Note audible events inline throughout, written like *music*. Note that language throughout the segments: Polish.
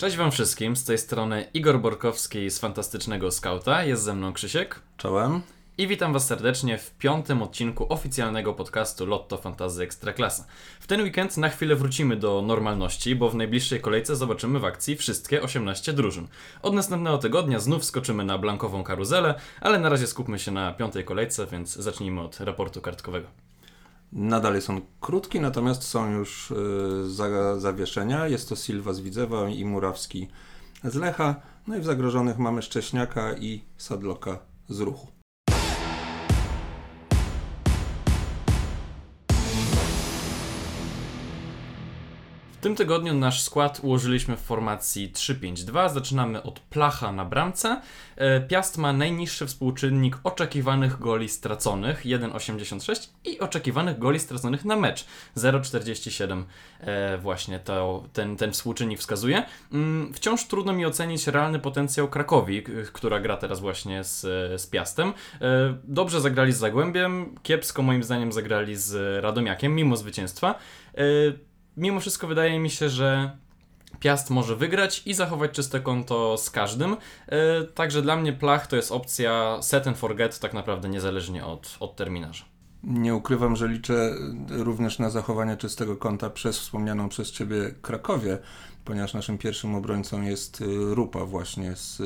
Cześć Wam wszystkim, z tej strony Igor Borkowski z Fantastycznego Skauta, jest ze mną Krzysiek. Czołem. I witam Was serdecznie w piątym odcinku oficjalnego podcastu Lotto Fantazy Ekstraklasa. W ten weekend na chwilę wrócimy do normalności, bo w najbliższej kolejce zobaczymy w akcji wszystkie 18 drużyn. Od następnego tygodnia znów skoczymy na blankową karuzelę, ale na razie skupmy się na piątej kolejce, więc zacznijmy od raportu kartkowego. Nadal jest on krótki, natomiast są już y, za, zawieszenia. Jest to Silva z Widzewa i Murawski z Lecha. No i w zagrożonych mamy Szcześniaka i Sadloka z Ruchu. W tym tygodniu nasz skład ułożyliśmy w formacji 3-5-2. Zaczynamy od Placha na bramce. E, Piast ma najniższy współczynnik oczekiwanych goli straconych 1,86 i oczekiwanych goli straconych na mecz 0,47. E, właśnie to, ten, ten współczynnik wskazuje. Mm, wciąż trudno mi ocenić realny potencjał Krakowi, która gra teraz właśnie z, z Piastem. E, dobrze zagrali z Zagłębiem, kiepsko moim zdaniem zagrali z Radomiakiem, mimo zwycięstwa mimo wszystko wydaje mi się, że Piast może wygrać i zachować czyste konto z każdym. Yy, także dla mnie Plach to jest opcja set and forget tak naprawdę niezależnie od, od terminarza. Nie ukrywam, że liczę również na zachowanie czystego konta przez wspomnianą przez Ciebie Krakowie, ponieważ naszym pierwszym obrońcą jest y, Rupa właśnie z,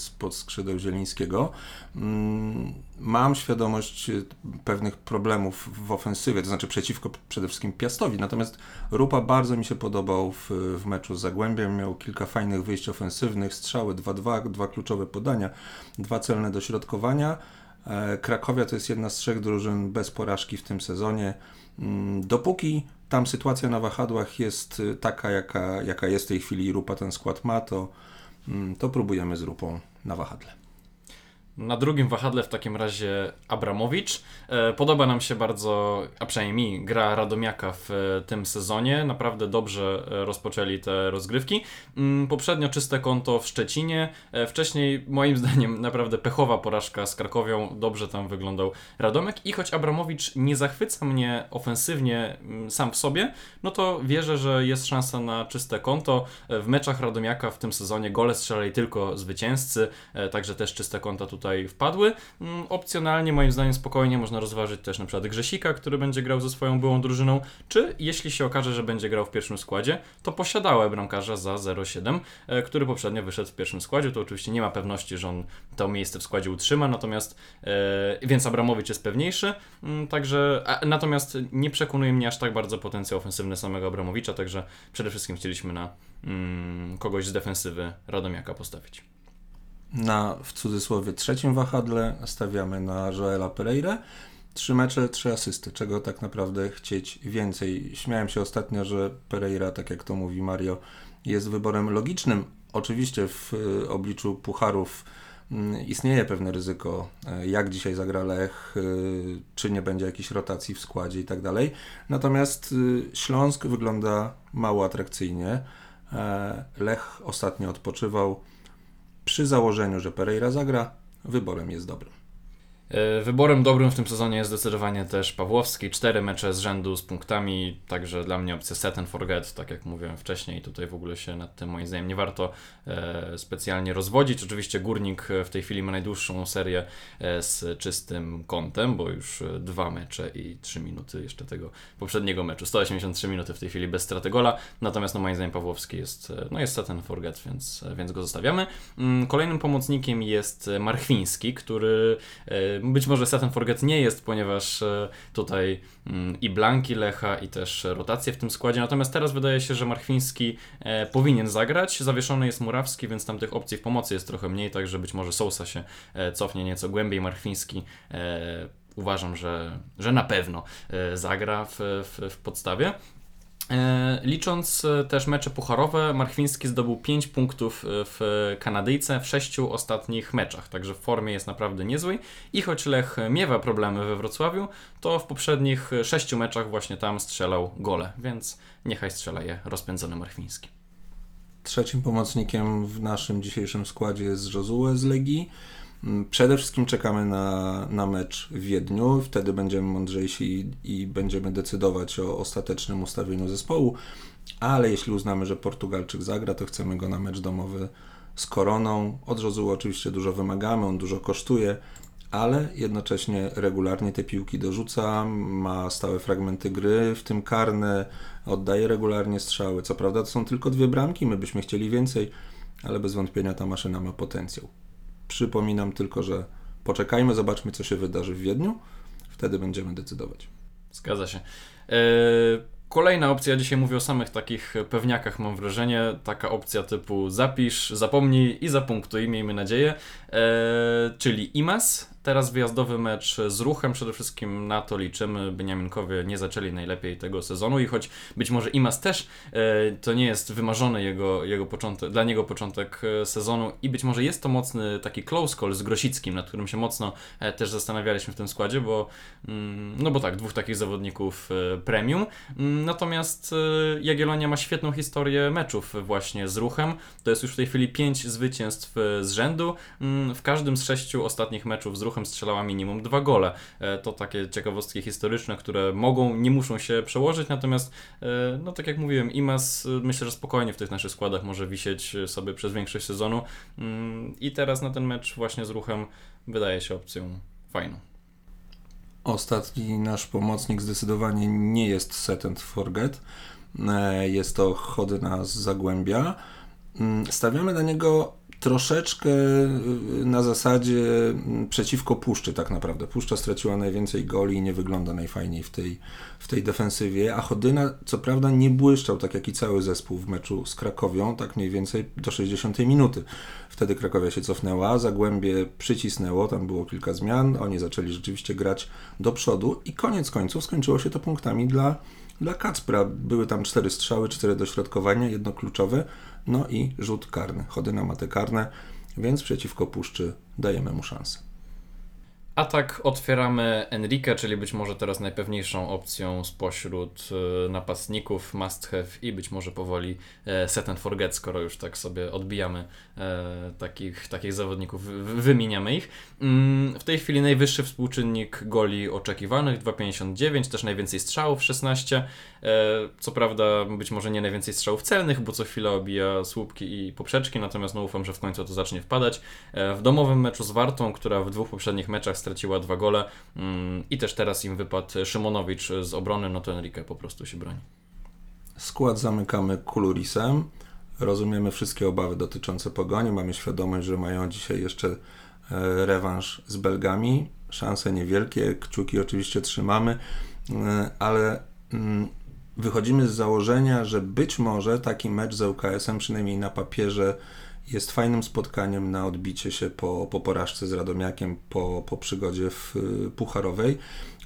z pod skrzydeł Zielińskiego. Mm, mam świadomość y, pewnych problemów w ofensywie, to znaczy przeciwko przede wszystkim Piastowi, natomiast Rupa bardzo mi się podobał w, w meczu z Zagłębiem, miał kilka fajnych wyjść ofensywnych, strzały 2-2, dwa kluczowe podania, dwa celne dośrodkowania. E, Krakowia to jest jedna z trzech drużyn bez porażki w tym sezonie. Mm, dopóki tam sytuacja na wahadłach jest y, taka, jaka, jaka jest w tej chwili Rupa ten skład ma, to, mm, to próbujemy z Rupą na wahadle. Na drugim wahadle w takim razie Abramowicz. E, podoba nam się bardzo, a przynajmniej mi, gra Radomiaka w e, tym sezonie. Naprawdę dobrze e, rozpoczęli te rozgrywki. Mm, poprzednio czyste konto w Szczecinie. Wcześniej, moim *laughs* zdaniem, naprawdę pechowa porażka z Krakowią. Dobrze tam wyglądał Radomiak. I choć Abramowicz nie zachwyca mnie ofensywnie mm, sam w sobie, no to wierzę, że jest szansa na czyste konto. W meczach Radomiaka w tym sezonie gole strzelali tylko zwycięzcy, także też czyste konta tutaj tutaj wpadły. Mm, opcjonalnie, moim zdaniem, spokojnie można rozważyć też na przykład Grzesika, który będzie grał ze swoją byłą drużyną, czy jeśli się okaże, że będzie grał w pierwszym składzie, to posiadałe bramkarza za 0,7, e, który poprzednio wyszedł w pierwszym składzie. To oczywiście nie ma pewności, że on to miejsce w składzie utrzyma, natomiast e, więc Abramowicz jest pewniejszy, mm, także natomiast nie przekonuje mnie aż tak bardzo potencjał ofensywny samego Abramowicza, także przede wszystkim chcieliśmy na mm, kogoś z defensywy Radomiaka postawić. Na w cudzysłowie trzecim wahadle stawiamy na Joela Pereira. Trzy mecze, trzy asysty, czego tak naprawdę chcieć więcej. Śmiałem się ostatnio, że Pereira, tak jak to mówi Mario, jest wyborem logicznym. Oczywiście w y, obliczu pucharów mm, istnieje pewne ryzyko, y, jak dzisiaj zagra Lech, y, czy nie będzie jakiejś rotacji w składzie i tak dalej. Natomiast Śląsk wygląda mało atrakcyjnie. E, Lech ostatnio odpoczywał przy założeniu, że Pereira zagra, wyborem jest dobrym. E, wyborem dobrym w tym sezonie jest zdecydowanie też Pawłowski. Cztery mecze z rzędu z punktami, także dla mnie opcja set and forget, tak jak mówiłem wcześniej. Tutaj w ogóle się nad tym moim zdaniem nie warto e, specjalnie rozwodzić. Oczywiście Górnik w tej chwili ma najdłuższą serię e, z czystym kątem, bo już e, dwa mecze i trzy minuty jeszcze tego poprzedniego meczu. 183 minuty w tej chwili bez straty gola, natomiast no moim zdaniem Pawłowski jest, e, no jest set and forget, więc, więc go zostawiamy. Mm, kolejnym pomocnikiem jest Marchwiński, który być może Set and Forget nie jest, ponieważ e, tutaj mm, i Blanki Lecha i też rotacje w tym składzie, natomiast teraz wydaje się, że Marchwiński e, powinien zagrać. Zawieszony jest Murawski, więc tam tych opcji w pomocy jest trochę mniej, także być może Sousa się e, cofnie nieco głębiej. Marchwiński uważam, że, że na pewno zagra w, w, w podstawie. E, licząc e, też mecze pucharowe, Marchwiński zdobył 5 punktów e, w Kanadyjce w 6 ostatnich meczach, także w formie jest naprawdę niezły. I choć Lech miewa problemy we Wrocławiu, to w poprzednich 6 meczach właśnie tam strzelał gole, więc niechaj strzela je rozpędzony Marchwiński. Trzecim pomocnikiem w naszym dzisiejszym składzie jest Josue z Legii. Mm, Przede wszystkim czekamy na, na mecz w Wiedniu, wtedy będziemy mądrzejsi i, i będziemy decydować o ostatecznym ustawieniu zespołu, ale jeśli uznamy, że Portugalczyk zagra, to chcemy go na mecz domowy z Koroną. Od oczywiście dużo wymagamy, on dużo kosztuje, ale jednocześnie regularnie te piłki dorzuca, ma stałe fragmenty gry, w tym karne, oddaje regularnie strzały. Co prawda to są tylko dwie bramki, my byśmy chcieli więcej, ale bez wątpienia ta maszyna ma potencjał. Przypominam tylko, że poczekajmy, zobaczmy co się wydarzy w Wiedniu, wtedy będziemy decydować. Zgadza się. E, Kolejna opcja, dzisiaj mówię o samych takich pewniakach, mam wrażenie. Taka opcja typu zapisz, zapomnij i zapunktuj, miejmy nadzieję. E, czyli IMAS, teraz wyjazdowy mecz z ruchem, przede wszystkim na to liczymy. Beniaminkowie nie zaczęli najlepiej tego sezonu i choć być może IMAS też e, to nie jest wymarzony jego, jego początek, dla niego początek e, sezonu i być może jest to mocny taki close call z Grosickim, nad którym się mocno e, też zastanawialiśmy w tym składzie, bo mm, no bo tak, dwóch takich zawodników premium. Mm, Natomiast Jagiellonia ma świetną historię meczów właśnie z ruchem. To jest już w tej chwili pięć zwycięstw z rzędu. Mm, W każdym z sześciu ostatnich meczów z ruchem strzelała minimum dwa gole. E, To takie ciekawostki historyczne, które mogą, nie muszą się przełożyć, natomiast e, no tak jak mówiłem, Imas e, myślę, że spokojnie w tych naszych składach może wisieć sobie przez większość sezonu Mm, i teraz na ten mecz właśnie z ruchem wydaje się opcją fajną. Ostatni nasz pomocnik zdecydowanie nie jest set and forget. Jest to Chodyna z Zagłębia. Mm, Stawiamy na niego troszeczkę y, na zasadzie mm, przeciwko Puszczy tak naprawdę. Puszcza straciła najwięcej goli i nie wygląda najfajniej w tej, w tej defensywie, a Chodyna co prawda nie błyszczał tak jak i cały zespół w meczu z Krakowią, tak mniej więcej do 60 minuty. Wtedy Krakowia się cofnęła, Zagłębie przycisnęło, tam było kilka zmian, oni zaczęli rzeczywiście grać do przodu i koniec końców skończyło się to punktami dla, dla Kacpra. Były tam cztery strzały, cztery dośrodkowania, jedno kluczowe, no i rzut karny. Chodyna ma te karne, więc przeciwko Puszczy dajemy mu szansę. A tak otwieramy Enrique, czyli być może teraz najpewniejszą opcją spośród e, napastników must have i być może powoli e, set and forget, skoro już tak sobie odbijamy e, takich, takich zawodników, wy- wymieniamy ich. Mm, W tej chwili najwyższy współczynnik goli oczekiwanych 2,59, też najwięcej strzałów 16. E, Co prawda być może nie najwięcej strzałów celnych, bo co chwila obija słupki i poprzeczki, natomiast no ufam, że w końcu to zacznie wpadać. W domowym meczu z Wartą, która w dwóch poprzednich meczach straciła dwa gole mm, i też teraz im wypadł Szymonowicz z obrony, no to Enrique po prostu się broni. Skład zamykamy Kulurisem. Rozumiemy wszystkie obawy dotyczące pogoni. Mamy świadomość, że mają dzisiaj jeszcze e, rewanż z Belgami. Szanse niewielkie, kciuki oczywiście trzymamy, e, ale mm, wychodzimy z założenia, że być może taki mecz z ŁKS-em, przynajmniej na papierze, jest fajnym spotkaniem na odbicie się po, po porażce z Radomiakiem, po, po przygodzie w y, Pucharowej.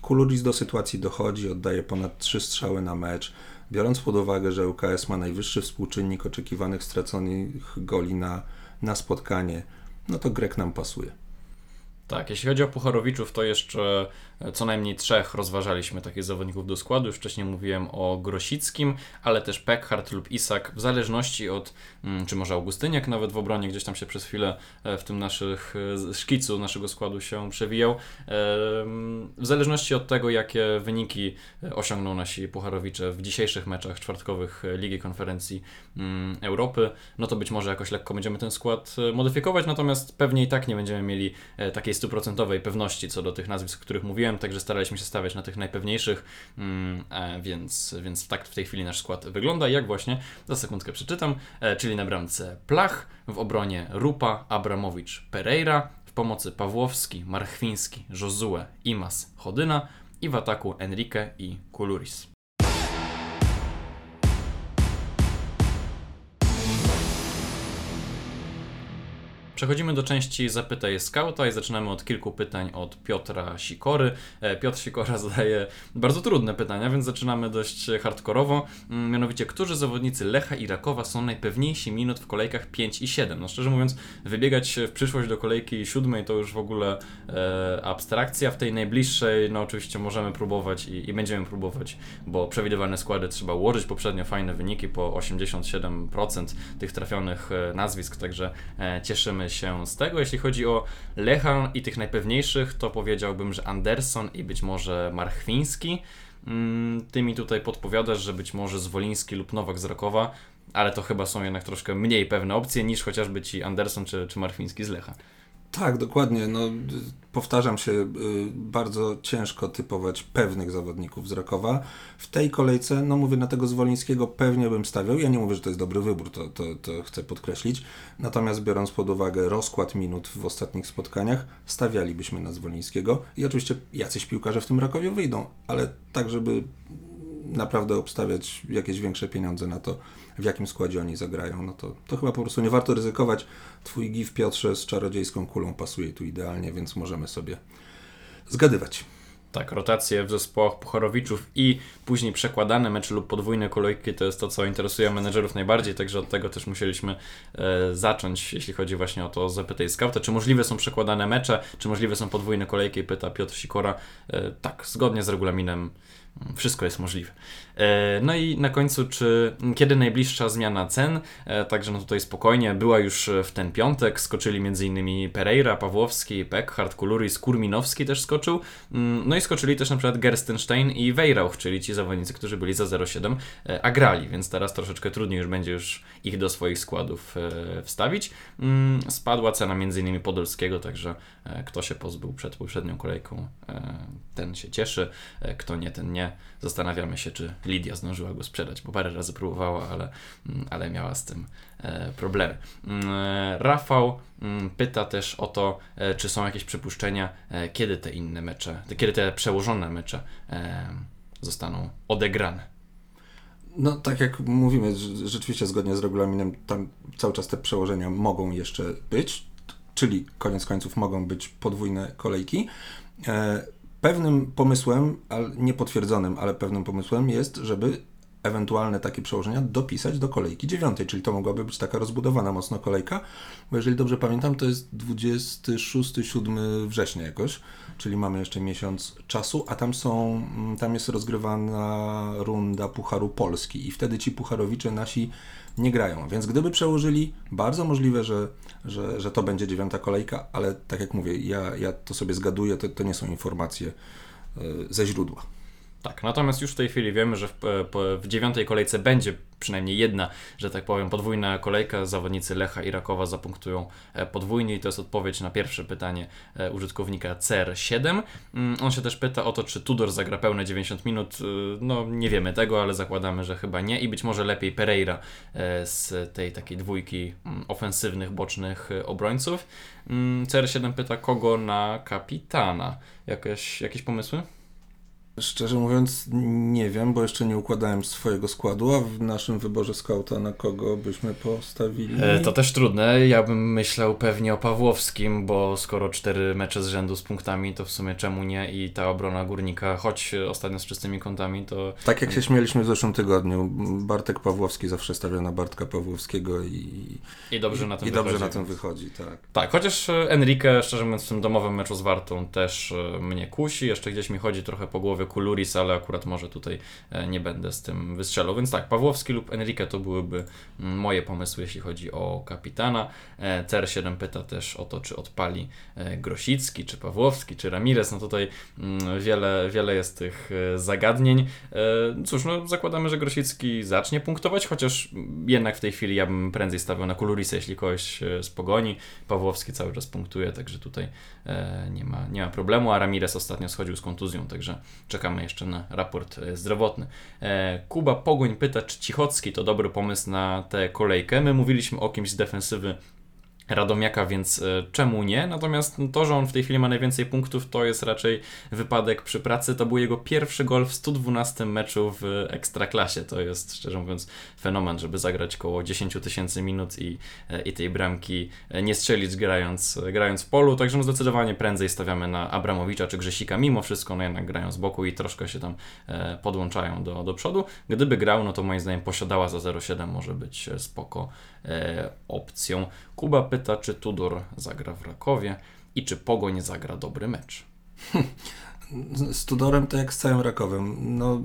Kuluris do sytuacji dochodzi, oddaje ponad trzy strzały na mecz. Biorąc pod uwagę, że UKS ma najwyższy współczynnik oczekiwanych straconych goli na, na spotkanie, no to Grek nam pasuje. Tak, jeśli chodzi o Pucharowiczów, to jeszcze e, co najmniej trzech rozważaliśmy takich zawodników do składu. Już wcześniej mówiłem o Grosickim, ale też Pekhart lub Isak, w zależności od, mm, czy może Augustyniak nawet w obronie, gdzieś tam się przez chwilę e, w tym naszych e, szkicu naszego składu się przewijał. W zależności od tego, jakie wyniki osiągną nasi Pucharowicze w dzisiejszych meczach czwartkowych Ligi Konferencji mm, Europy, no to być może jakoś lekko będziemy ten skład modyfikować, natomiast pewnie i tak nie będziemy mieli e, takiej stuprocentowej pewności co do tych nazwisk, o których mówiłem, także staraliśmy się stawiać na tych najpewniejszych, mm, e, więc, więc tak w tej chwili nasz skład wygląda. Jak właśnie za sekundkę przeczytam, e, czyli na bramce Plach, w obronie Rupa, Abramowicz, Pereira, w pomocy Pawłowski, Marchwiński, Josue, Imas, Chodyna i w ataku Enrique i Kuluris. Przechodzimy do części Zapytaj Skauta i zaczynamy od kilku pytań od Piotra Sikory. E, Piotr Sikora *laughs* zadaje bardzo trudne pytania, więc zaczynamy dość hardkorowo. Mm, Mianowicie, którzy zawodnicy Lecha i Rakowa są najpewniejsi minut w kolejkach 5 i 7? No szczerze mówiąc, wybiegać w przyszłość do kolejki siódmej to już w ogóle e, abstrakcja. W tej najbliższej, no oczywiście możemy próbować i, i będziemy próbować, bo przewidywane składy trzeba ułożyć. Poprzednio fajne wyniki, po 87% tych trafionych e, nazwisk, także e, cieszymy się z tego. Jeśli chodzi o Lecha i tych najpewniejszych, to powiedziałbym, że Anderson i być może Marchwiński. Mm, Ty mi tutaj podpowiadasz, że być może Zwoliński lub Nowak z Rakowa, ale to chyba są jednak troszkę mniej pewne opcje niż chociażby ci Anderson czy, czy Marchwiński z Lecha. Tak, dokładnie. No, powtarzam się, y, bardzo ciężko typować pewnych zawodników z Rakowa. W tej kolejce, no mówię, na tego Zwolińskiego pewnie bym stawiał. Ja nie mówię, że to jest dobry wybór, to, to, to chcę podkreślić. Natomiast biorąc pod uwagę rozkład minut w ostatnich spotkaniach, stawialibyśmy na Zwolińskiego. I oczywiście jacyś piłkarze w tym Rakowie wyjdą, ale tak, żeby naprawdę obstawiać jakieś większe pieniądze na to, w jakim składzie oni zagrają, no to, to chyba po prostu nie warto ryzykować. Twój gif Piotrze z czarodziejską kulą pasuje tu idealnie, więc możemy sobie zgadywać. Tak, rotacje w zespołach Pucharowiczów i później przekładane mecze lub podwójne kolejki to jest to, co interesuje menedżerów najbardziej, także od tego też musieliśmy e, zacząć, jeśli chodzi właśnie o to zapytaj skauta, czy możliwe są przekładane mecze, czy możliwe są podwójne kolejki, pyta Piotr Sikora. E, tak, zgodnie z regulaminem wszystko jest możliwe. E, no i na końcu, czy kiedy najbliższa zmiana cen? E, także no tutaj spokojnie, była już w ten piątek, skoczyli m.in. Pereira, Pawłowski, Peckhardt, Kuluris, Kurminowski też skoczył, mm, no i skoczyli też na przykład Gerstenstein i Weirauch, czyli ci zawodnicy, którzy byli za 0,7, e, a grali, więc teraz troszeczkę trudniej już będzie już ich do swoich składów wstawić. Mm, spadła cena m.in. Podolskiego, także kto się pozbył przed poprzednią kolejką, ten się cieszy, kto nie, ten nie. Zastanawiamy się, czy Lidia zdążyła go sprzedać, bo parę razy próbowała, ale, mm, ale miała z tym e, problemy. Mm, e, Rafał mm, pyta też o to, e, czy są jakieś przypuszczenia, kiedy te inne mecze, kiedy te przełożone mecze zostaną odegrane. No, tak jak mówimy, rzeczywiście zgodnie z regulaminem, tam cały czas te przełożenia mogą jeszcze być, czyli koniec końców mogą być podwójne kolejki. Pewnym pomysłem, ale niepotwierdzonym, ale pewnym pomysłem jest, żeby ewentualne takie przełożenia dopisać do kolejki dziewiątej, czyli to mogłaby być taka rozbudowana mocno kolejka, bo jeżeli dobrze pamiętam, to jest 26-7 września jakoś, czyli mamy jeszcze miesiąc czasu, a tam są, tam jest rozgrywana runda Pucharu Polski i wtedy ci pucharowicze nasi nie grają. Więc gdyby przełożyli, bardzo możliwe, że, że, że to będzie dziewiąta kolejka, ale tak jak mówię, ja, ja to sobie zgaduję, to, to nie są informacje e, ze źródła. Tak, natomiast już w tej chwili wiemy, że w, w dziewiątej kolejce będzie przynajmniej jedna, że tak powiem, podwójna kolejka. Zawodnicy Lecha i Rakowa zapunktują e, podwójnie i to jest odpowiedź na pierwsze pytanie e, użytkownika CR7. Mm, on się też pyta o to, czy Tudor zagra pełne 90 minut. E, no, nie wiemy tego, ale zakładamy, że chyba nie i być może lepiej Pereira z tej takiej dwójki mm, ofensywnych, bocznych obrońców. Mm, CR7 pyta, kogo na kapitana. Jakieś, jakieś pomysły? Szczerze mówiąc, nie wiem, bo jeszcze nie układałem swojego składu, a w naszym wyborze skauta na kogo byśmy postawili? E, to też trudne. Ja bym myślał pewnie o Pawłowskim, bo skoro cztery mecze z rzędu z punktami, to w sumie czemu nie? I ta obrona górnika, choć ostatnio z czystymi kątami, to. Tak jak się śmieliśmy w zeszłym tygodniu, Bartek Pawłowski zawsze stawia na Bartka Pawłowskiego i. I dobrze na tym i wychodzi. dobrze na tym wychodzi, tak. Tak, chociaż Enrique, szczerze mówiąc, w tym domowym meczu z Wartą też e, mnie kusi. Jeszcze gdzieś mi chodzi trochę po głowie głowie Kuluris, ale akurat może tutaj e, nie będę z tym wystrzelał. Więc tak, Pawłowski lub Enrique to byłyby mm, moje pomysły, jeśli chodzi o kapitana. E, CR7 pyta też o to, czy odpali e, Grosicki, czy Pawłowski, czy Ramirez. No tutaj mm, wiele, wiele jest tych zagadnień. Cóż, no zakładamy, że Grosicki zacznie punktować, chociaż jednak w tej chwili ja bym prędzej stawiał na Kulurisa, jeśli kogoś z pogoni. Pawłowski cały czas punktuje, także tutaj nie ma, nie ma problemu, a Ramirez ostatnio schodził z kontuzją, także czekamy jeszcze na raport e, zdrowotny. E, Kuba Pogoń pyta, czy Cichocki to dobry pomysł na tę kolejkę. My mówiliśmy o kimś z defensywy Radomiaka, więc e, czemu nie? Natomiast to, że on w tej chwili ma najwięcej punktów, to jest raczej wypadek przy pracy. To był jego pierwszy gol w 112 meczu w Ekstraklasie. To jest, szczerze mówiąc, fenomen, żeby zagrać około 10 tysięcy minut i, e, i tej bramki e, nie strzelić grając, grając w polu. Także no zdecydowanie prędzej stawiamy na Abramowicza czy Grzesika. Mimo wszystko, no jednak grają z boku i troszkę się tam podłączają do, do przodu. Gdyby grał, no to moim zdaniem posiadała za 0,7 może być spoko opcją. Kuba pyta, czy Tudor zagra w Rakowie i czy Pogoń zagra dobry mecz. Z Tudorem to jak z całym Rakowem. No,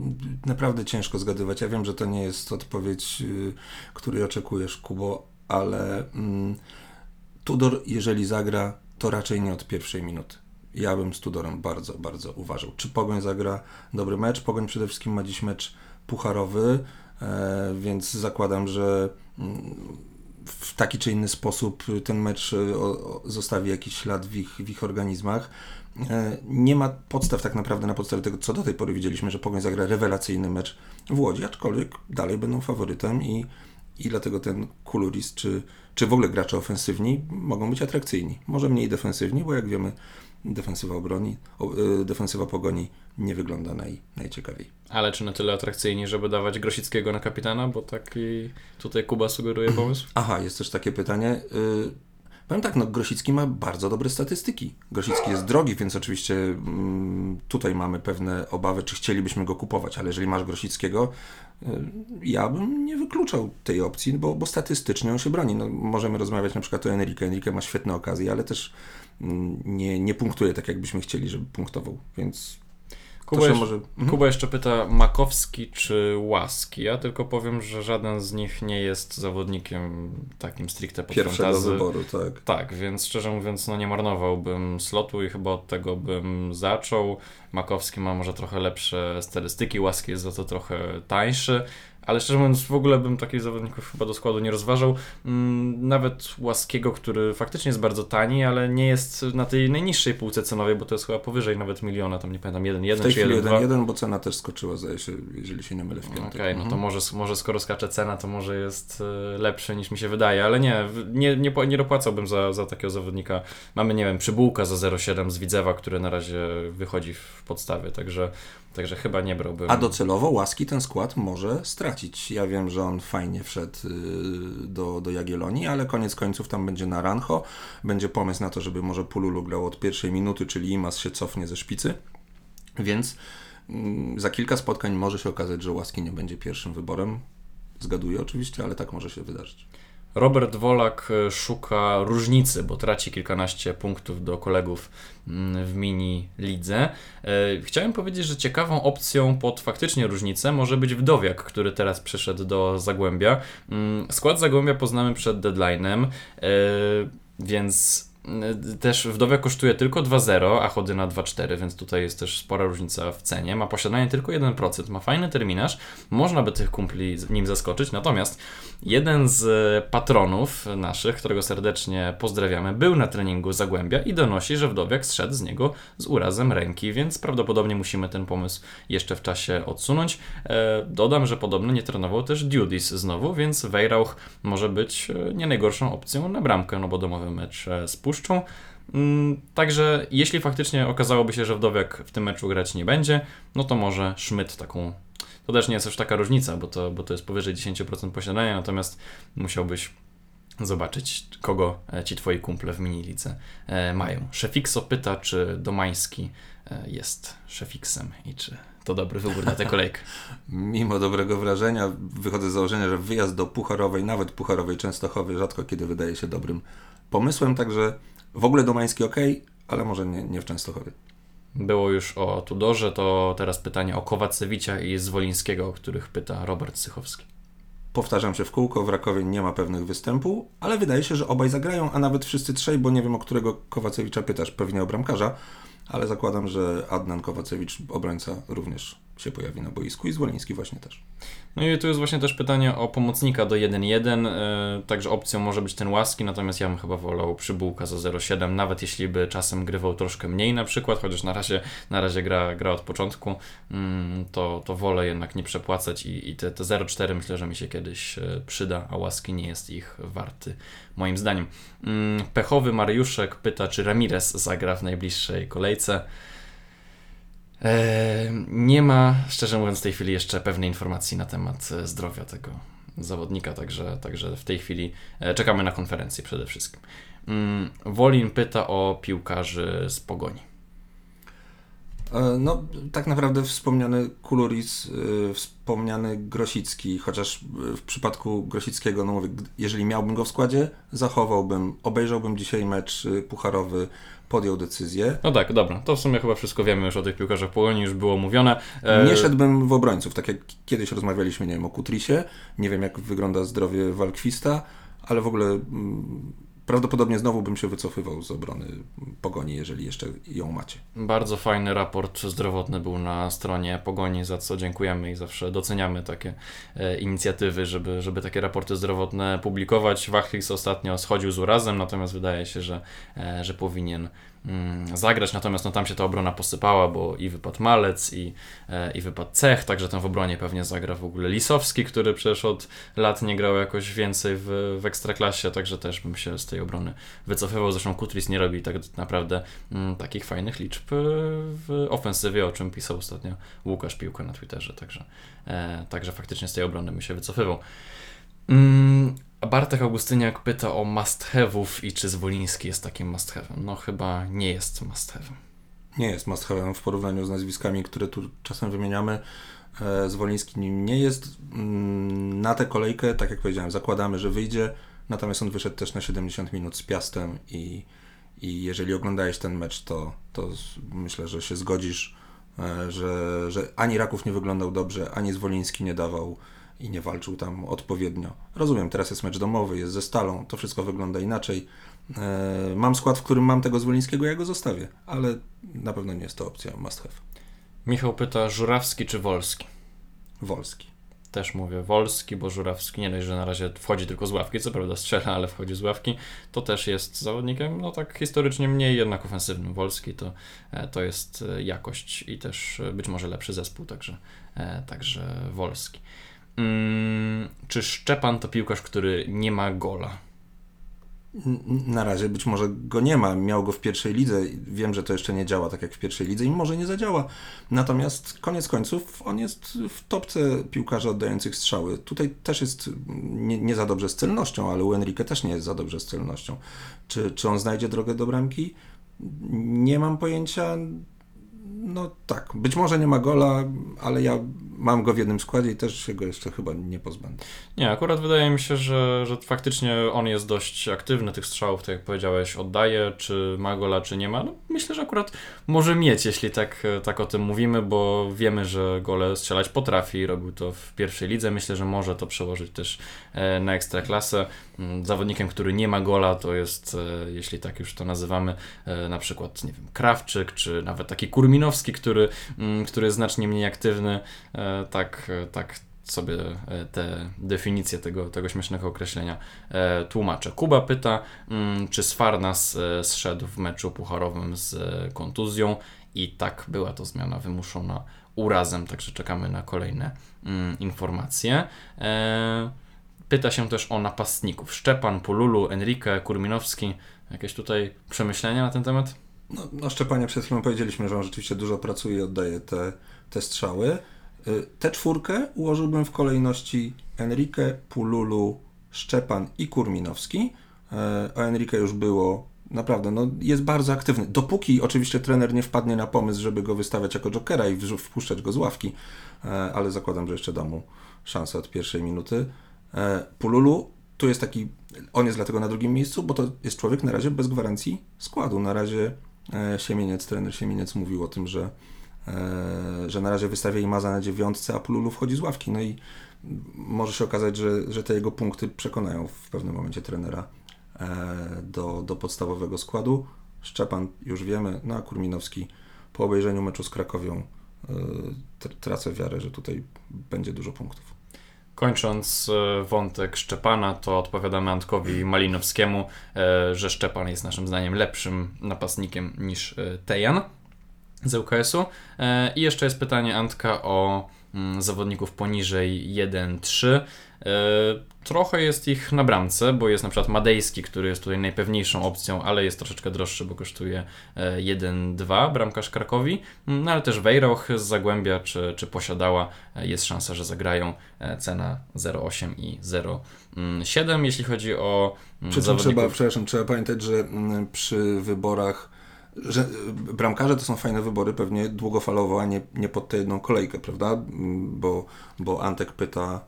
naprawdę ciężko zgadywać. Ja wiem, że to nie jest odpowiedź, y, której oczekujesz, Kubo, ale mm, Tudor, jeżeli zagra, to raczej nie od pierwszej minuty. Ja bym z Tudorem bardzo, bardzo uważał. Czy Pogoń zagra dobry mecz? Pogoń przede wszystkim ma dziś mecz pucharowy, e, więc zakładam, że w taki czy inny sposób ten mecz e, zostawi jakiś ślad w ich, w ich organizmach. E, nie ma podstaw tak naprawdę na podstawie tego, co do tej pory widzieliśmy, że Pogoń zagra rewelacyjny mecz w Łodzi, aczkolwiek dalej będą faworytem i, i dlatego ten Kuluris, czy, czy w ogóle gracze ofensywni mogą być atrakcyjni. Może mniej defensywni, bo jak wiemy, defensywa obroni, y, defensywa pogoni nie wygląda naj, najciekawiej. Ale czy na tyle atrakcyjni, żeby dawać Grosickiego na kapitana, bo taki tutaj Kuba sugeruje *clears throat* pomysł? Aha, jest też takie pytanie. Y, powiem tak, no Grosicki ma bardzo dobre statystyki. Grosicki jest drogi, więc oczywiście mm, tutaj mamy pewne obawy, czy chcielibyśmy go kupować, ale jeżeli masz Grosickiego, y, ja bym nie wykluczał tej opcji, bo, bo statystycznie on się broni. No, możemy rozmawiać na przykład o Enrique. Enrique ma świetne okazje, ale też nie, nie punktuje tak, jakbyśmy chcieli, żeby punktował, więc Kuba, jeszcze, może... mhm. Kuba jeszcze pyta Makowski czy Łaski. Ja tylko powiem, że żaden z nich nie jest zawodnikiem takim stricte pod Pierwszego fantazy. wyboru, tak. Tak, więc szczerze mówiąc, no nie marnowałbym slotu i chyba od tego bym zaczął. Makowski ma może trochę lepsze statystyki, Łaski jest za to trochę tańszy ale szczerze mówiąc, w ogóle bym takich zawodników chyba do składu nie rozważał. Mm, nawet Łaskiego, który faktycznie jest bardzo tani, ale nie jest na tej najniższej półce cenowej, bo to jest chyba powyżej nawet miliona, tam nie pamiętam, 1,1 czy 1,2. 1,1, bo cena też skoczyła, zdaje się, jeżeli się nie mylę w piątek. Okej, okay, no to mhm. może, może skoro skacze cena, to może jest e, lepszy niż mi się wydaje, ale nie, nie, nie, nie dopłacałbym za, za takiego zawodnika. Mamy, nie wiem, przybułka za 0,7 z Widzewa, który na razie wychodzi w podstawie, także Także chyba nie brałbym. A docelowo łaski ten skład może stracić. Ja wiem, że on fajnie wszedł y, do, do Jagiellonii, ale koniec końców tam będzie na Rancho. Będzie pomysł na to, żeby może Pululu grał od pierwszej minuty, czyli Imas się cofnie ze szpicy. Więc mm, za kilka spotkań może się okazać, że łaski nie będzie pierwszym wyborem. Zgaduję oczywiście, ale tak może się wydarzyć. Robert Wolak e, szuka różnicy, bo traci kilkanaście punktów do kolegów mm, w mini lidze. E, chciałem powiedzieć, że ciekawą opcją pod faktycznie różnicę może być Wdowiak, który teraz przyszedł do Zagłębia. Mm, skład Zagłębia poznamy przed deadline'em, e, więc też wdowia kosztuje tylko 2,0, a chody na 2,4, więc tutaj jest też spora różnica w cenie. Ma posiadanie tylko 1%, ma fajny terminarz, można by tych kumpli nim zaskoczyć. Natomiast jeden z patronów naszych, którego serdecznie pozdrawiamy, był na treningu Zagłębia i donosi, że wdowiak zszedł z niego z urazem ręki, więc prawdopodobnie musimy ten pomysł jeszcze w czasie odsunąć. E, dodam, że podobno nie trenował też Dudis znowu, więc Weirauch może być e, nie najgorszą opcją na bramkę, no bo domowy mecz e, spuszcza Mm, także jeśli faktycznie okazałoby się, że Wdowiak w tym meczu grać nie będzie, no to może Schmidt taką. To też nie jest już taka różnica, bo to, bo to jest powyżej 10% posiadania, natomiast musiałbyś zobaczyć, kogo e, ci twoi kumple w minilice e, mają. Szefixo pyta, czy Domański e, jest szefiksem i czy to dobry wybór na tę *laughs* kolejkę. Mimo dobrego wrażenia wychodzę z założenia, że wyjazd do Pucharowej, nawet Pucharowej Częstochowy rzadko kiedy wydaje się dobrym pomysłem, także w ogóle Domański ok, ale może nie, nie w Częstochowie. Było już o Tudorze, to teraz pytanie o Kowacewicia i Zwolińskiego, o których pyta Robert Sychowski. Powtarzam się w kółko, w Rakowie nie ma pewnych występu, ale wydaje się, że obaj zagrają, a nawet wszyscy trzej, bo nie wiem o którego Kowacewicza pytasz, pewnie o bramkarza, ale zakładam, że Adnan Kowacewicz, obrońca, również się pojawi na boisku i Zwoliński właśnie też. No i tu jest właśnie też pytanie o pomocnika do 1-1, e, także opcją może być ten Łaski, natomiast ja bym chyba wolał Przybułka za 0,7, nawet jeśli by czasem grywał troszkę mniej na przykład, chociaż na razie, na razie gra, gra od początku, mm, to, to wolę jednak nie przepłacać i, i te, te 0,4 myślę, że mi się kiedyś e, przyda, a Łaski nie jest ich warty, moim zdaniem. Mm, pechowy Mariuszek pyta, czy Ramirez zagra w najbliższej kolejce. E, nie ma, szczerze mówiąc, w tej chwili jeszcze pewnej informacji na temat e, zdrowia tego zawodnika, także, także w tej chwili e, czekamy na konferencję przede wszystkim. Mm, Wolin pyta o piłkarzy z pogoni. No, tak naprawdę wspomniany Kuluris, wspomniany Grosicki, chociaż w przypadku Grosickiego, no mówię, jeżeli miałbym go w składzie, zachowałbym, obejrzałbym dzisiaj mecz pucharowy podjął decyzję. No tak, dobra, to w sumie chyba wszystko wiemy już o tych piłkarzach Polonii, już było mówione. E... Nie szedłbym w obrońców, tak jak kiedyś rozmawialiśmy, nie wiem, o Kutrisie, nie wiem jak wygląda zdrowie Walkwista, ale w ogóle mm, prawdopodobnie znowu bym się wycofywał z obrony Pogoni, jeżeli jeszcze ją macie. Bardzo fajny raport zdrowotny był na stronie Pogoni, za co dziękujemy i zawsze doceniamy takie e, inicjatywy, żeby, żeby takie raporty zdrowotne publikować. Wachlis ostatnio schodził z urazem, natomiast wydaje się, że, e, że powinien zagrać, natomiast no, tam się ta obrona posypała, bo i wypadł Malec, i, e, i wypadł Cech, także tam w obronie pewnie zagra w ogóle Lisowski, który przecież od lat nie grał jakoś więcej w, w Ekstraklasie, także też bym się z tej obrony wycofywał. Zresztą Kutris nie robi tak naprawdę mm, takich fajnych liczb e, w ofensywie, o czym pisał ostatnio Łukasz Piłka na Twitterze, także, e, także faktycznie z tej obrony bym się wycofywał. Bartek Augustyniak pyta o must have'ów i czy Zwoliński jest takim must have'em. No chyba nie jest must have'em. Nie jest must have'em w porównaniu z nazwiskami, które tu czasem wymieniamy. E, Zwoliński nim nie jest. Mm, Na tę kolejkę, tak jak powiedziałem, zakładamy, że wyjdzie. Natomiast on wyszedł też na 70 minut z Piastem i, i jeżeli oglądałeś ten mecz, to, to myślę, że się zgodzisz, e, że, że ani Raków nie wyglądał dobrze, ani Zwoliński nie dawał i nie walczył tam odpowiednio. Rozumiem, teraz jest mecz domowy, jest ze Stalą, to wszystko wygląda inaczej. E, Mam skład, w którym mam tego Zwolińskiego, ja go zostawię, ale na pewno nie jest to opcja must have. Michał pyta Żurawski czy Wolski? Wolski. Też mówię Wolski, bo Żurawski nie dość, że na razie wchodzi tylko z ławki, co prawda strzela, ale wchodzi z ławki, to też jest zawodnikiem, no tak historycznie mniej jednak ofensywnym. Wolski to, e, to jest e, jakość i też być może lepszy zespół, także, także Wolski. Mm, czy Szczepan to piłkarz, który nie ma gola? Na razie być może go nie ma. Miał go w pierwszej lidze. Wiem, że to jeszcze nie działa tak jak w pierwszej lidze i może nie zadziała. Natomiast koniec końców on jest w topce piłkarzy oddających strzały. Tutaj też jest nie, nie za dobrze z celnością, ale u Enrique też nie jest za dobrze z celnością. Czy, czy on znajdzie drogę do bramki? Nie mam pojęcia. No tak, być może nie ma gola, ale ja mam go w jednym składzie i też się go jeszcze chyba nie pozbędę. Nie, akurat wydaje mi się, że, że faktycznie on jest dość aktywny tych strzałów, tak jak powiedziałeś, oddaje, czy ma gola, czy nie ma. No, myślę, że akurat może mieć, jeśli tak, tak o tym mówimy, bo wiemy, że gole strzelać potrafi, robił to w pierwszej lidze. Myślę, że może to przełożyć też e, na ekstraklasę. Mm, Zawodnikiem, który nie ma gola, to jest, e, jeśli tak już to nazywamy, e, na przykład, nie wiem, Krawczyk, czy nawet taki Kurminowski, który, mm, który jest znacznie mniej aktywny. E, Tak, e, tak sobie e, te definicje tego, tego śmiesznego określenia tłumaczę. Kuba pyta, mm, czy Sfarnas zszedł w meczu pucharowym z kontuzją i tak była to zmiana wymuszona urazem, także czekamy na kolejne mm, informacje. Pyta się też o napastników. Szczepan, Pululu, Enrique, Kurminowski. Jakieś tutaj przemyślenia na ten temat? No, no Szczepanie przed chwilą powiedzieliśmy, że on rzeczywiście dużo pracuje i oddaje te, te strzały. Y, Tę czwórkę ułożyłbym w kolejności Enrique, Pululu, Szczepan i Kurminowski. E, O Enrique już było naprawdę, no jest bardzo aktywny. Dopóki oczywiście trener nie wpadnie na pomysł, żeby go wystawiać jako jokera i wpuszczać go z ławki, e, ale zakładam, że jeszcze da mu szansę od pierwszej minuty. Pululu tu jest taki, on jest dlatego na drugim miejscu, bo to jest człowiek na razie bez gwarancji składu. Na razie Siemieniec, trener Siemieniec mówił o tym, że, e, że na razie wystawia Imaza na dziewiątce, a Pululu wchodzi z ławki. No i może się okazać, że, że te jego punkty przekonają w pewnym momencie trenera e, do, do podstawowego składu. Szczepan już wiemy, no a Kurminowski po obejrzeniu meczu z Krakowią e, tr- tracę wiarę, że tutaj będzie dużo punktów. Kończąc e, wątek Szczepana, to odpowiadamy Antkowi Malinowskiemu, e, że Szczepan jest naszym zdaniem lepszym napastnikiem niż e, Tejan z ŁKS-u. E, I jeszcze jest pytanie Antka o mm, zawodników poniżej 1-3. E, Trochę jest ich na bramce, bo jest na przykład Madejski, który jest tutaj najpewniejszą opcją, ale jest troszeczkę droższy, bo kosztuje e, 1-2 bramkarz Krakowi, Mm, no ale też Wejroch z Zagłębia czy, czy Posiadała e, jest szansa, że zagrają e, cena 0,8 i 0,7. Jeśli chodzi o mm, Przy czym trzeba, zawodników... przepraszam, trzeba pamiętać, że mm, przy wyborach, że y, bramkarze to są fajne wybory pewnie długofalowo, a nie, nie pod tę jedną kolejkę, prawda? Mm, Bo, bo Antek pyta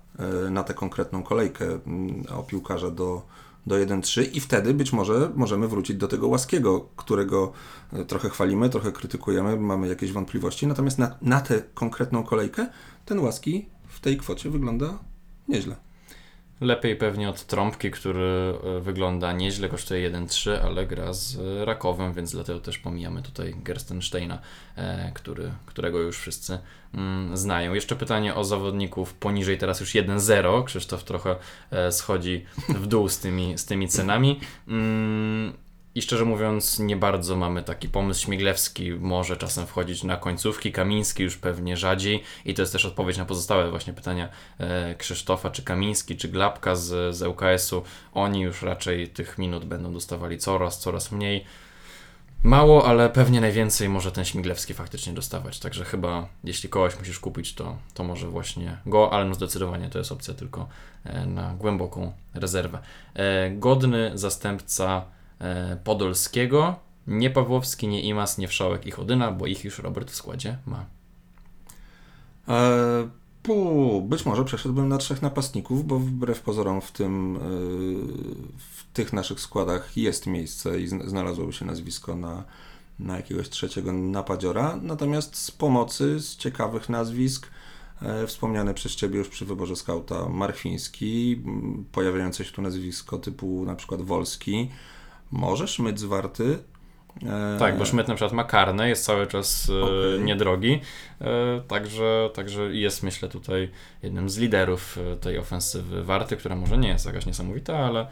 y, na tę konkretną kolejkę mm, o piłkarza do, do 1-3 i wtedy być może możemy wrócić do tego Łaskiego, którego y, trochę chwalimy, trochę krytykujemy, mamy jakieś wątpliwości, natomiast na, na tę konkretną kolejkę ten Łaski w tej kwocie wygląda nieźle. Lepiej pewnie od Trąbki, który e, wygląda nieźle, kosztuje 1,3, ale gra z e, Rakowem, więc dlatego też pomijamy tutaj Gerstensteina, e, który, którego już wszyscy mm, znają. Jeszcze pytanie o zawodników poniżej teraz już 1-0. Krzysztof trochę schodzi w dół z tymi, z tymi cenami. Mm, i szczerze mówiąc, nie bardzo mamy taki pomysł. Śmiglewski może czasem wchodzić na końcówki, Kamiński już pewnie rzadziej. I to jest też odpowiedź na pozostałe właśnie pytania e, Krzysztofa, czy Kamiński, czy Glapka z, z ŁKS-u. Oni już raczej tych minut będą dostawali coraz, coraz mniej. Mało, ale pewnie najwięcej może ten Śmiglewski faktycznie dostawać. Także chyba, jeśli kogoś musisz kupić, to, to może właśnie go, ale no zdecydowanie to jest opcja tylko e, na głęboką rezerwę. E, godny zastępca Podolskiego, nie Pawłowski, nie Imas, nie Wszołek i Chodyna, bo ich już Robert w składzie ma. E, pu, być może przeszedłbym na trzech napastników, bo wbrew pozorom w tym e, w tych naszych składach jest miejsce i zn- znalazłoby się nazwisko na, na jakiegoś trzeciego napadziora. Natomiast z pomocy, z ciekawych nazwisk, e, wspomniane przez Ciebie już przy wyborze skauta Marchwiński, pojawiające się tu nazwisko typu na przykład Wolski, może Szmyt zwarty. E, Tak, bo Szmyt na przykład ma karne, jest cały czas e, Okej. niedrogi, e, także, także jest myślę tutaj jednym z liderów tej ofensywy Warty, która może nie jest jakaś niesamowita, ale,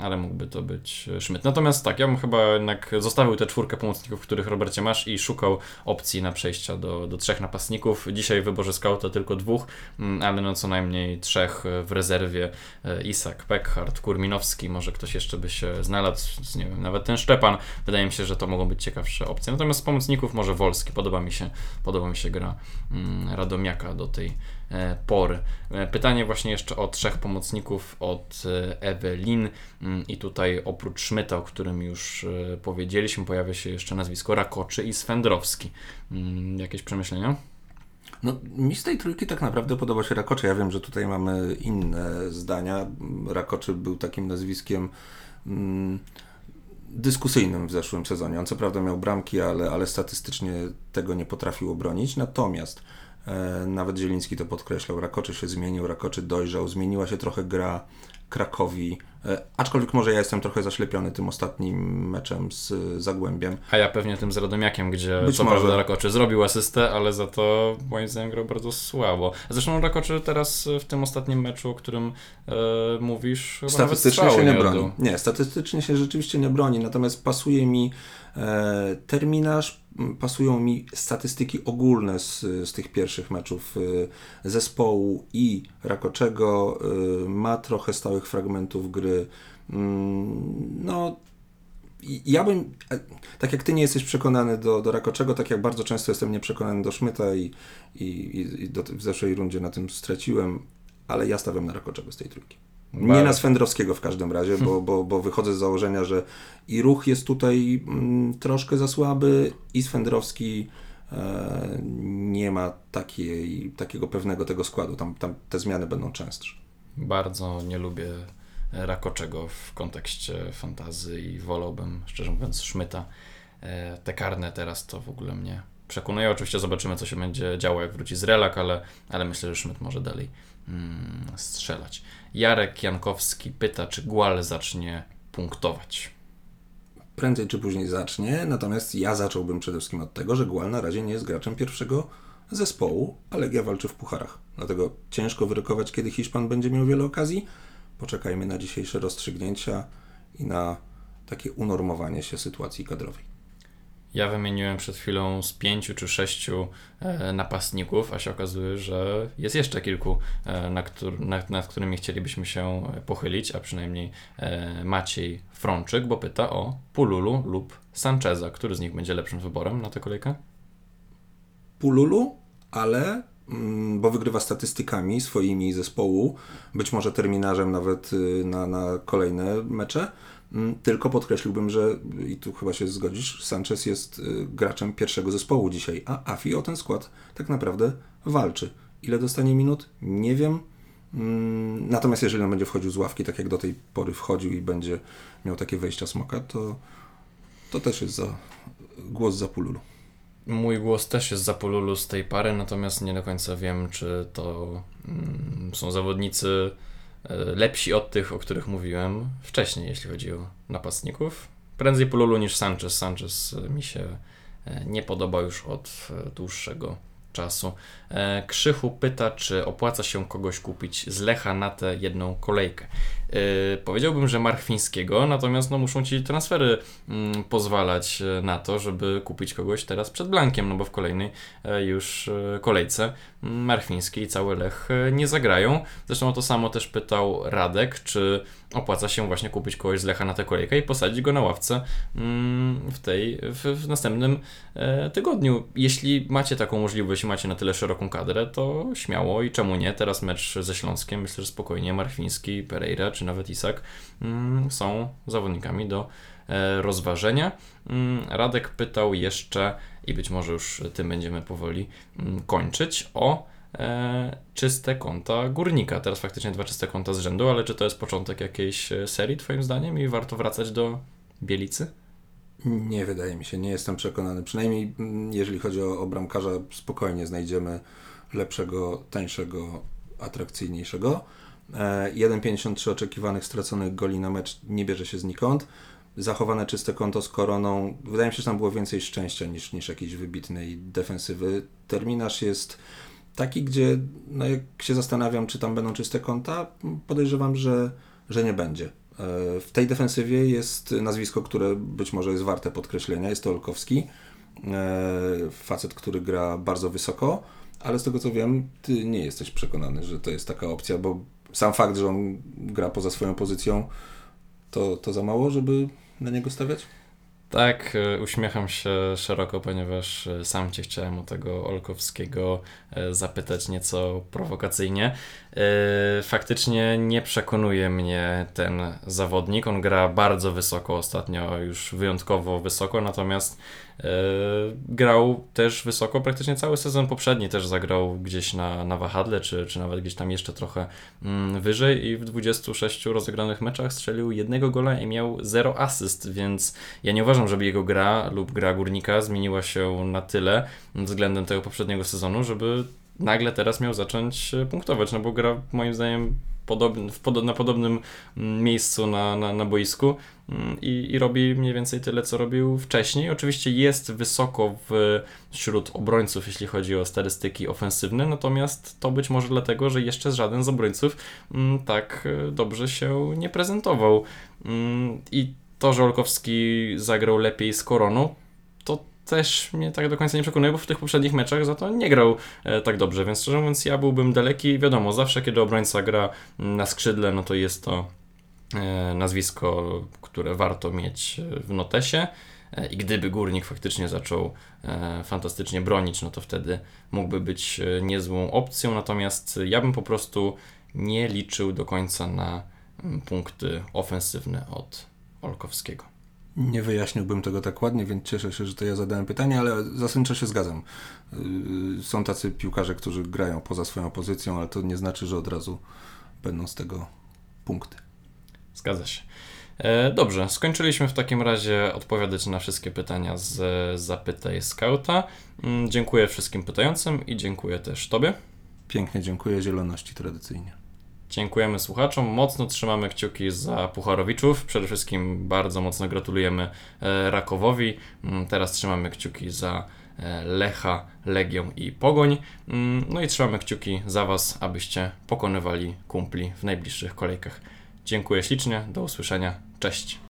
ale mógłby to być e, Szmyt. Natomiast tak, ja bym chyba jednak zostawił tę czwórkę pomocników, których Robercie masz i szukał opcji na przejścia do, do trzech napastników. Dzisiaj w wyborze skauta tylko dwóch, mm, ale no co najmniej trzech w rezerwie. E, Isak, Pekhart, Kurminowski, może ktoś jeszcze by się znalazł, nie wiem, nawet ten Szczepan. Wydaje mi się, że to mogą być ciekawsze opcje. Natomiast z pomocników może Wolski. Podoba mi się, podoba mi się gra mm, Radomiaka do tej e, pory. E, pytanie właśnie jeszcze o trzech pomocników od e, Ewelin mm, i tutaj oprócz Szmyta, o którym już powiedzieliśmy, pojawia się jeszcze nazwisko Rakoczy i Swędrowski. Mm, jakieś przemyślenia? No, mi z tej trójki tak naprawdę podoba się Rakoczy. Ja wiem, że tutaj mamy inne zdania. Rakoczy był takim nazwiskiem mm, dyskusyjnym w zeszłym sezonie. On co prawda miał bramki, ale, ale statystycznie tego nie potrafił obronić. Natomiast nawet Zieliński to podkreślał. Rakoczy się zmienił, Rakoczy dojrzał, zmieniła się trochę gra Krakowi. E, aczkolwiek może ja jestem trochę zaślepiony tym ostatnim meczem z Zagłębiem. A ja pewnie tym z Radomiakiem, gdzie Być co może. prawda Rakoczy zrobił asystę, ale za to moim zdaniem grał bardzo słabo. Zresztą Rakoczy teraz w tym ostatnim meczu, o którym e, mówisz, Statystycznie się nie oddał. broni. Nie, statystycznie się rzeczywiście nie broni, natomiast pasuje mi e, terminarz, pasują mi statystyki ogólne z, z tych pierwszych meczów e, zespołu i Rakoczego. E, ma trochę stałych fragmentów gry. Mm, no, ja bym, e, tak jak ty nie jesteś przekonany do, do Rakoczego, tak jak bardzo często jestem nieprzekonany do Szmyta i, i- i do, w zeszłej rundzie na tym straciłem, ale ja stawiam na Rakoczego z tej trójki. Nie Bardzo. na Swędrowskiego w każdym razie, bo, bo, bo wychodzę z założenia, że i ruch jest tutaj mm, troszkę za słaby, i Swędrowski e, nie ma takiej, takiego pewnego tego składu. Tam, tam te zmiany będą częstsze. Bardzo nie lubię Rakoczego w kontekście fantazy i wolałbym, szczerze mówiąc, Szmyta. E, Te karne teraz to w ogóle mnie przekonuje. Oczywiście zobaczymy, co się będzie działo, jak wróci z relak, ale, ale myślę, że Szmyt może dalej strzelać. Jarek Jankowski pyta, czy Gual zacznie punktować. Prędzej czy później zacznie, natomiast ja zacząłbym przede wszystkim od tego, że Gual na razie nie jest graczem pierwszego zespołu, a Legia walczy w pucharach. Dlatego ciężko wyrokować, kiedy Hiszpan będzie miał wiele okazji. Poczekajmy na dzisiejsze rozstrzygnięcia i na takie unormowanie się sytuacji kadrowej. Ja wymieniłem przed chwilą z pięciu czy sześciu e, napastników, a się okazuje, że jest jeszcze kilku, e, nad którymi chcielibyśmy się pochylić, a przynajmniej e, Maciej Frączyk, bo pyta o Pululu lub Sancheza. Który z nich będzie lepszym wyborem na tę kolejkę? Pululu, ale mm, bo wygrywa statystykami swoimi zespołu, być może terminarzem nawet y, na, na kolejne mecze. Mm, Tylko podkreśliłbym, że i tu chyba się zgodzisz, Sanchez jest y, graczem pierwszego zespołu dzisiaj, a Afi o ten skład tak naprawdę walczy. Ile dostanie minut? Nie wiem. Mm, Natomiast jeżeli on będzie wchodził z ławki, tak jak do tej pory wchodził i będzie miał takie wejścia smoka, to, to też jest za, głos za Pululu. Mój głos też jest za Pululu z tej pary, natomiast nie do końca wiem, czy to mm, są zawodnicy lepsi od tych, o których mówiłem wcześniej, jeśli chodzi o napastników. Prędzej Pululu niż Sanchez. Sanchez e, mi się e, nie podoba już od e, dłuższego czasu. E, Krzychu pyta, czy opłaca się kogoś kupić z Lecha na tę jedną kolejkę. E, Powiedziałbym, że Marchwińskiego, natomiast no, muszą ci transfery mm, pozwalać e, na to, żeby kupić kogoś teraz przed Blankiem, no bo w kolejnej już kolejce mm, Marchwiński i cały Lech nie zagrają. Zresztą o to samo też pytał Radek, czy opłaca się właśnie kupić kogoś z Lecha na tę kolejkę i posadzić go na ławce mm, w tej, w, w następnym e, tygodniu. Jeśli macie taką możliwość i macie na tyle szeroką kadrę, to śmiało i czemu nie? Teraz mecz ze Śląskiem, myślę, że spokojnie Marchwiński, Pereira czy nawet Isak mm, są zawodnikami do e, rozważenia. Mm, Radek pytał jeszcze, i być może już tym będziemy powoli kończyć, o czyste konta górnika. Teraz faktycznie dwa czyste konta z rzędu, ale czy to jest początek jakiejś e, serii, Twoim zdaniem, i warto wracać do Bielicy? Nie wydaje mi się, nie jestem przekonany. Przynajmniej mm, jeżeli chodzi o, o bramkarza, spokojnie znajdziemy lepszego, tańszego, atrakcyjniejszego. E, 1,53 oczekiwanych straconych goli na mecz nie bierze się znikąd. Zachowane czyste konto z koroną. Wydaje mi się, że tam było więcej szczęścia niż, niż jakiejś wybitnej defensywy. Terminarz jest taki, gdzie no jak się zastanawiam, czy tam będą czyste konta, podejrzewam, że, że nie będzie. E, W tej defensywie jest nazwisko, które być może jest warte podkreślenia. Jest to Olkowski. E, Facet, który gra bardzo wysoko, ale z tego co wiem, ty nie jesteś przekonany, że to jest taka opcja, bo sam fakt, że on gra poza swoją pozycją, to, to za mało, żeby na niego stawiać? Tak, e, uśmiecham się szeroko, ponieważ e, sam Cię chciałem o tego Olkowskiego e, zapytać nieco prowokacyjnie. E, Faktycznie nie przekonuje mnie ten zawodnik. On gra bardzo wysoko ostatnio, już wyjątkowo wysoko, natomiast e, grał też wysoko praktycznie cały sezon poprzedni. Też zagrał gdzieś na, na wahadle, czy, czy nawet gdzieś tam jeszcze trochę mm, wyżej i w 26 rozegranych meczach strzelił jednego gola i miał 0 asyst, więc ja nie uważam, żeby jego gra lub gra górnika zmieniła się na tyle względem tego poprzedniego sezonu, żeby nagle teraz miał zacząć e, punktować, no bo gra moim zdaniem podobn, w podo, na podobnym mm, miejscu na, na, na boisku mm, i, i robi mniej więcej tyle, co robił wcześniej. Oczywiście jest wysoko w, wśród obrońców, jeśli chodzi o statystyki ofensywne, natomiast to być może dlatego, że jeszcze żaden z obrońców mm, tak e, dobrze się nie prezentował. I to, że Olkowski zagrał lepiej z Koroną, też mnie tak do końca nie przekonuje, bo w tych poprzednich meczach za to nie grał e, tak dobrze, więc szczerze mówiąc ja byłbym daleki. Wiadomo, zawsze kiedy obrońca gra na skrzydle, no to jest to e, nazwisko, które warto mieć e, w notesie. I gdyby górnik faktycznie zaczął fantastycznie bronić, no to wtedy mógłby być niezłą opcją. Natomiast ja bym po prostu nie liczył do końca na punkty ofensywne od Olkowskiego. Nie wyjaśniłbym tego tak ładnie, więc cieszę się, że to ja zadałem pytanie, ale zasadniczo się zgadzam. Yy, Są tacy piłkarze, którzy grają poza swoją pozycją, ale to nie znaczy, że od razu będą z tego punkty. Zgadza się. E, Dobrze, skończyliśmy w takim razie odpowiadać na wszystkie pytania z Zapytaj Skauta. Mm, Dziękuję wszystkim pytającym i dziękuję też Tobie. Pięknie dziękuję zieloności tradycyjnie. Dziękujemy słuchaczom, mocno trzymamy kciuki za Pucharowiczów. Przede wszystkim bardzo mocno gratulujemy e, Rakowowi. Mm, Teraz trzymamy kciuki za e, Lecha, Legią i Pogoń. Mm, No i trzymamy kciuki za Was, abyście pokonywali kumpli w najbliższych kolejkach. Dziękuję ślicznie, do usłyszenia, cześć.